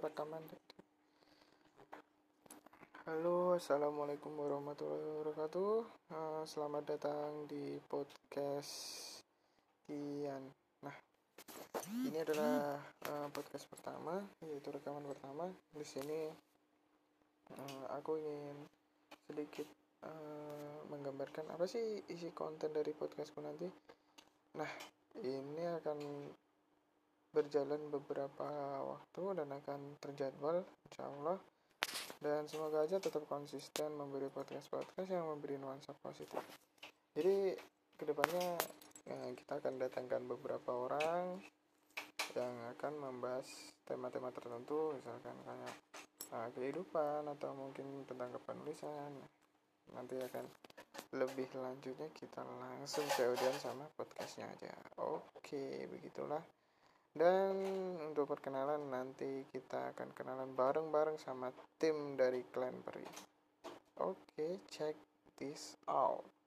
rekaman Halo assalamualaikum warahmatullahi wabarakatuh. Uh, selamat datang di podcast Kian. Nah ini adalah uh, podcast pertama yaitu rekaman pertama. Di sini uh, aku ingin sedikit menggambarkan apa sih isi konten dari podcastku nanti. Nah ini akan berjalan beberapa waktu dan akan terjadwal insya Allah. Dan semoga aja tetap konsisten memberi podcast-podcast yang memberi nuansa positif. Jadi ke depannya ya, kita akan datangkan beberapa orang yang akan membahas tema-tema tertentu misalkan kayak uh, kehidupan atau mungkin tentang kepenulisan. Nanti akan lebih lanjutnya kita langsung ke audiens sama podcastnya aja. Oke begitulah dan untuk perkenalan nanti kita akan kenalan bareng-bareng sama tim dari Clan Peri. Oke, okay, check this out.